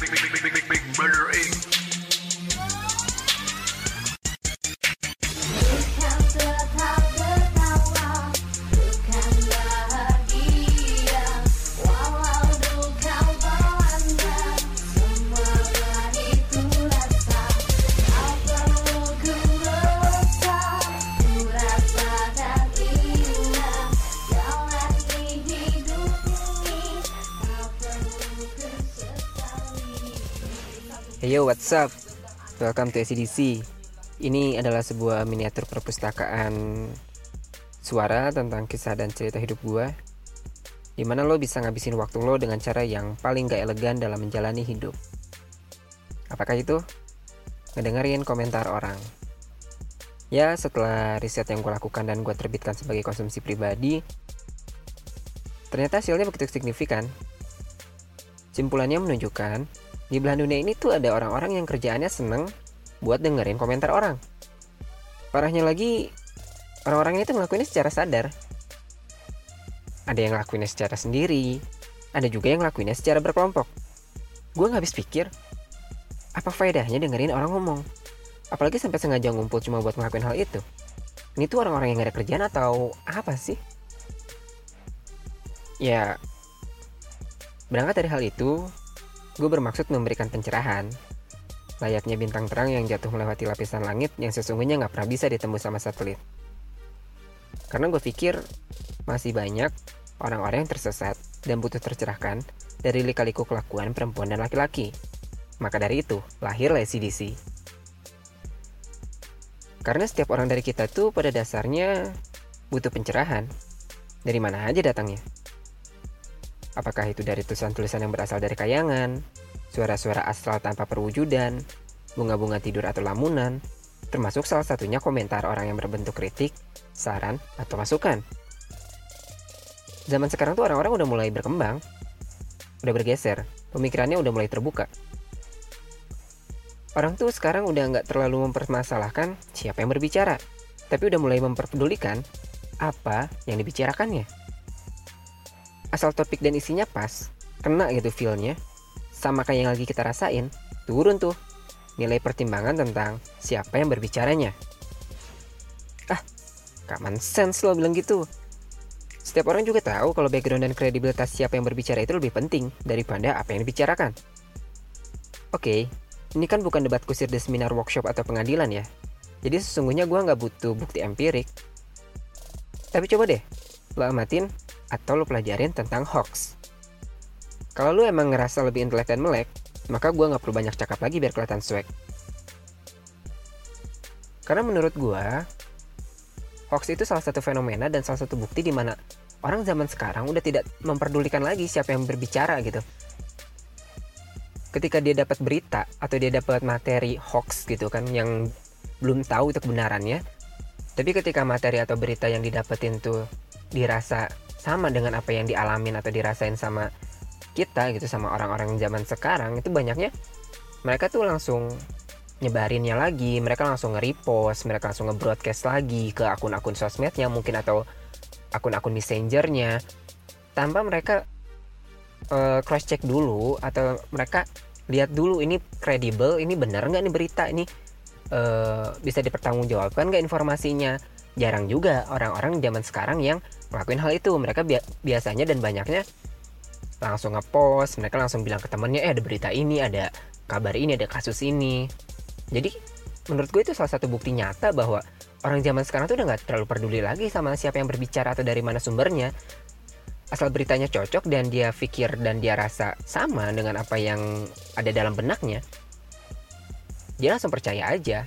Big, big, big, big, big, big, big Brother Inc. yo, what's up? Welcome to ACDC. Ini adalah sebuah miniatur perpustakaan suara tentang kisah dan cerita hidup gua. Di mana lo bisa ngabisin waktu lo dengan cara yang paling gak elegan dalam menjalani hidup. Apakah itu? Ngedengerin komentar orang. Ya, setelah riset yang gue lakukan dan gue terbitkan sebagai konsumsi pribadi, ternyata hasilnya begitu signifikan. Simpulannya menunjukkan di belahan dunia ini tuh ada orang-orang yang kerjaannya seneng buat dengerin komentar orang. Parahnya lagi, orang-orang ini tuh ngelakuinnya secara sadar. Ada yang ngelakuinnya secara sendiri, ada juga yang ngelakuinnya secara berkelompok. Gue nggak habis pikir, apa faedahnya dengerin orang ngomong? Apalagi sampai sengaja ngumpul cuma buat ngelakuin hal itu. Ini tuh orang-orang yang gak ada kerjaan atau apa sih? Ya, berangkat dari hal itu, gue bermaksud memberikan pencerahan layaknya bintang terang yang jatuh melewati lapisan langit yang sesungguhnya nggak pernah bisa ditembus sama satelit. Karena gue pikir masih banyak orang-orang yang tersesat dan butuh tercerahkan dari lika-liku kelakuan perempuan dan laki-laki. Maka dari itu, lahirlah CDC. Karena setiap orang dari kita tuh pada dasarnya butuh pencerahan. Dari mana aja datangnya? Apakah itu dari tulisan-tulisan yang berasal dari kayangan, suara-suara astral tanpa perwujudan, bunga-bunga tidur atau lamunan, termasuk salah satunya komentar orang yang berbentuk kritik, saran, atau masukan. Zaman sekarang tuh orang-orang udah mulai berkembang, udah bergeser, pemikirannya udah mulai terbuka. Orang tuh sekarang udah nggak terlalu mempermasalahkan siapa yang berbicara, tapi udah mulai memperpedulikan apa yang dibicarakannya. Asal topik dan isinya pas, kena gitu feel-nya, sama kayak yang lagi kita rasain, turun tuh nilai pertimbangan tentang siapa yang berbicaranya. Ah, common sense lo bilang gitu. Setiap orang juga tahu kalau background dan kredibilitas siapa yang berbicara itu lebih penting daripada apa yang dibicarakan. Oke, ini kan bukan debat kusir di seminar workshop atau pengadilan ya. Jadi sesungguhnya gue nggak butuh bukti empirik. Tapi coba deh, lo amatin atau lo pelajarin tentang hoax. Kalau lu emang ngerasa lebih intelek dan melek, maka gue nggak perlu banyak cakap lagi biar kelihatan swag. Karena menurut gue, hoax itu salah satu fenomena dan salah satu bukti di mana orang zaman sekarang udah tidak memperdulikan lagi siapa yang berbicara gitu. Ketika dia dapat berita atau dia dapat materi hoax gitu kan yang belum tahu itu kebenarannya, tapi ketika materi atau berita yang didapetin tuh dirasa sama dengan apa yang dialamin atau dirasain sama kita gitu sama orang-orang zaman sekarang itu banyaknya mereka tuh langsung nyebarinnya lagi mereka langsung nge-repost mereka langsung nge-broadcast lagi ke akun-akun sosmednya mungkin atau akun-akun messengernya. Tanpa mereka uh, cross check dulu atau mereka lihat dulu ini kredibel ini benar nggak nih berita ini? Uh, bisa dipertanggungjawabkan nggak informasinya jarang juga orang-orang zaman sekarang yang ngelakuin hal itu. Mereka bi biasanya dan banyaknya langsung ngepost mereka langsung bilang ke temennya eh ada berita ini ada kabar ini ada kasus ini. Jadi menurut gue itu salah satu bukti nyata bahwa orang zaman sekarang tuh udah nggak terlalu peduli lagi sama siapa yang berbicara atau dari mana sumbernya. Asal beritanya cocok dan dia pikir dan dia rasa sama dengan apa yang ada dalam benaknya dia langsung percaya aja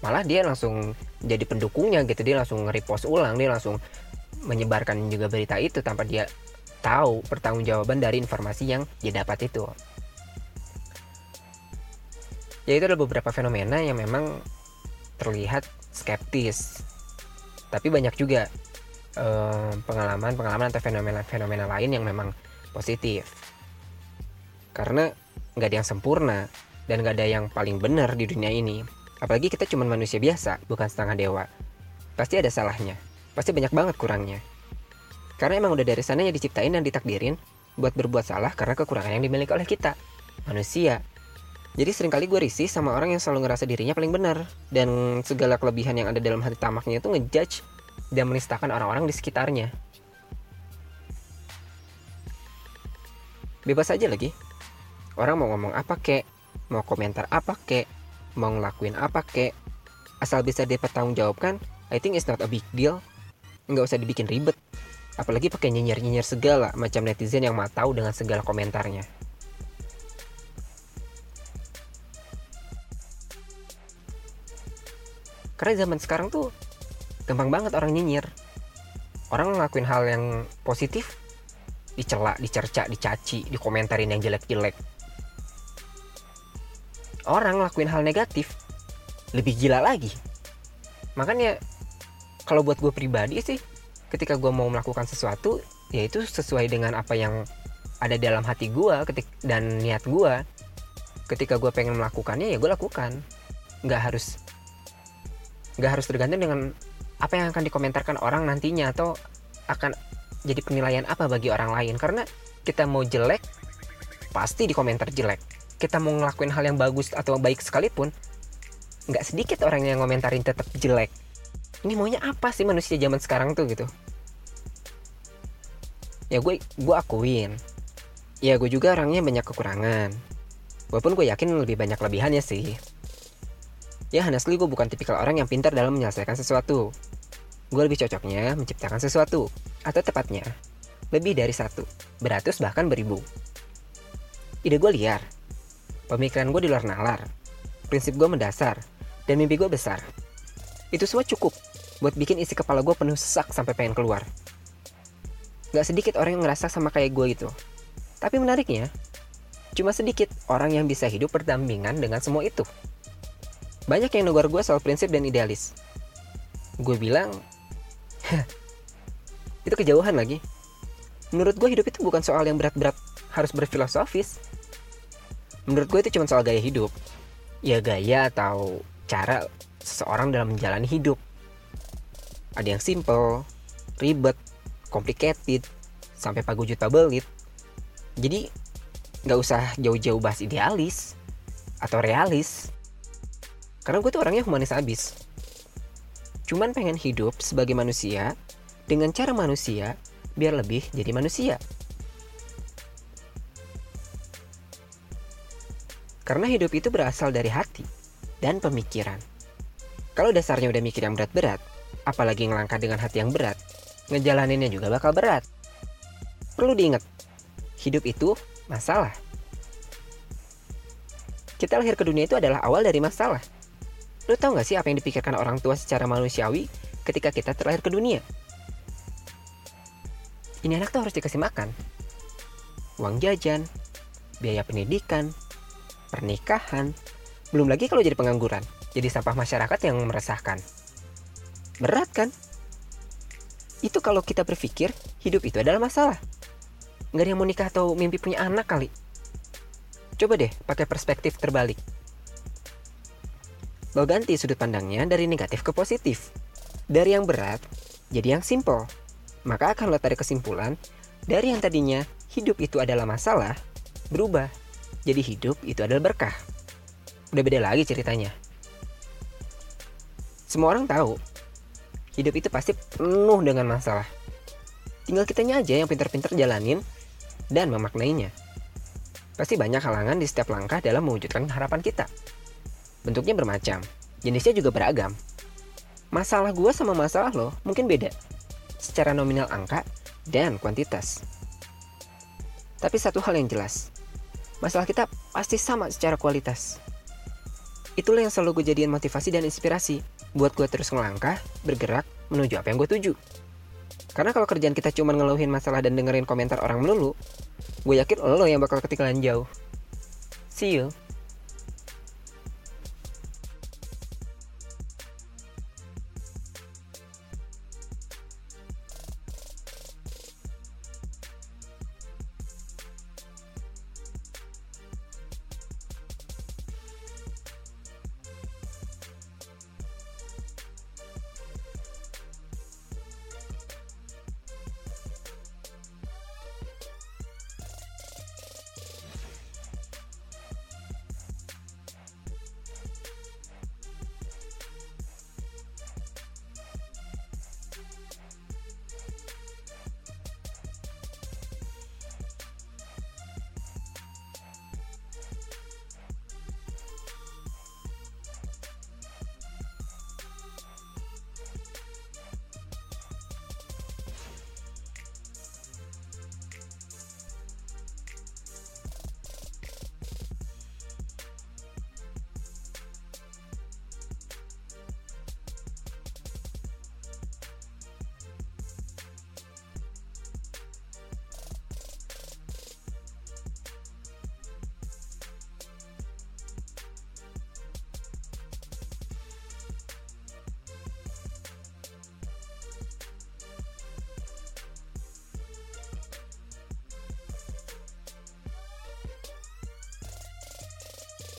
malah dia langsung jadi pendukungnya gitu dia langsung nge-repost ulang dia langsung menyebarkan juga berita itu tanpa dia tahu pertanggungjawaban dari informasi yang dia dapat itu. Ya itu ada beberapa fenomena yang memang terlihat skeptis. Tapi banyak juga eh, pengalaman-pengalaman atau fenomena-fenomena lain yang memang positif. Karena nggak ada yang sempurna dan nggak ada yang paling benar di dunia ini. Apalagi kita cuma manusia biasa, bukan setengah dewa. Pasti ada salahnya. Pasti banyak banget kurangnya. Karena emang udah dari sananya diciptain dan ditakdirin buat berbuat salah karena kekurangan yang dimiliki oleh kita, manusia. Jadi sering kali gue risih sama orang yang selalu ngerasa dirinya paling benar dan segala kelebihan yang ada dalam hati tamaknya itu ngejudge dan menistakan orang-orang di sekitarnya. Bebas aja lagi. Orang mau ngomong apa kek, mau komentar apa kek, mau ngelakuin apa kek, asal bisa dipertanggungjawabkan, I think it's not a big deal. Nggak usah dibikin ribet. Apalagi pakai nyinyir-nyinyir segala macam netizen yang mau tahu dengan segala komentarnya. Karena zaman sekarang tuh gampang banget orang nyinyir. Orang ngelakuin hal yang positif dicela, dicerca, dicaci, dikomentarin yang jelek-jelek. Orang ngelakuin hal negatif lebih gila lagi. Makanya kalau buat gue pribadi sih, ketika gue mau melakukan sesuatu, ya itu sesuai dengan apa yang ada dalam hati gue ketik dan niat gue. Ketika gue pengen melakukannya ya gue lakukan. Nggak harus nggak harus tergantung dengan apa yang akan dikomentarkan orang nantinya atau akan jadi penilaian apa bagi orang lain karena kita mau jelek pasti di komentar jelek kita mau ngelakuin hal yang bagus atau baik sekalipun nggak sedikit orang yang ngomentarin tetap jelek. Ini maunya apa sih manusia zaman sekarang tuh gitu? Ya gue gue akuin. Ya gue juga orangnya banyak kekurangan. Walaupun gue yakin lebih banyak lebihannya sih. Ya honestly gue bukan tipikal orang yang pintar dalam menyelesaikan sesuatu. Gue lebih cocoknya menciptakan sesuatu atau tepatnya lebih dari satu beratus bahkan beribu. Ide gue liar pemikiran gue di luar nalar. Prinsip gue mendasar. Dan mimpi gue besar. Itu semua cukup buat bikin isi kepala gue penuh sesak sampai pengen keluar. Gak sedikit orang yang ngerasa sama kayak gue gitu. Tapi menariknya cuma sedikit orang yang bisa hidup berdampingan dengan semua itu. Banyak yang negor gue soal prinsip dan idealis. Gue bilang itu kejauhan lagi. Menurut gue hidup itu bukan soal yang berat-berat harus berfilosofis menurut gue itu cuma soal gaya hidup. Ya gaya atau cara seseorang dalam menjalani hidup. Ada yang simple ribet complicated sampai pagujut pabelit jadi nggak usah jauh-jauh bahas idealis atau realis. Karena gue tuh orangnya humanis abis. Cuman pengen hidup sebagai manusia dengan cara manusia biar lebih jadi manusia. Karena hidup itu berasal dari hati dan pemikiran. Kalau dasarnya udah mikir yang berat-berat, apalagi ngelangkah dengan hati yang berat, ngejalaninnya juga bakal berat. Perlu diingat, hidup itu masalah. Kita lahir ke dunia itu adalah awal dari masalah. Lo tau gak sih apa yang dipikirkan orang tua secara manusiawi ketika kita terlahir ke dunia? Ini anak tuh harus dikasih makan. Uang jajan, biaya pendidikan, pernikahan, belum lagi kalau jadi pengangguran, jadi sampah masyarakat yang meresahkan. Berat kan? Itu kalau kita berpikir hidup itu adalah masalah. Nggak ada yang mau nikah atau mimpi punya anak kali. Coba deh pakai perspektif terbalik. Lo ganti sudut pandangnya dari negatif ke positif. Dari yang berat, jadi yang simple. Maka akan lo tarik kesimpulan, dari yang tadinya hidup itu adalah masalah, berubah. Jadi hidup itu adalah berkah. Udah beda lagi ceritanya. Semua orang tahu, hidup itu pasti penuh dengan masalah. Tinggal kitanya aja yang pintar-pintar jalanin dan memaknainya. Pasti banyak halangan di setiap langkah dalam mewujudkan harapan kita. Bentuknya bermacam, jenisnya juga beragam. Masalah gue sama masalah lo mungkin beda, secara nominal angka dan kuantitas. Tapi satu hal yang jelas, masalah kita pasti sama secara kualitas. Itulah yang selalu gue jadiin motivasi dan inspirasi buat gue terus ngelangkah, bergerak, menuju apa yang gue tuju. Karena kalau kerjaan kita cuma ngeluhin masalah dan dengerin komentar orang melulu, gue yakin lo yang bakal ketinggalan jauh. See you.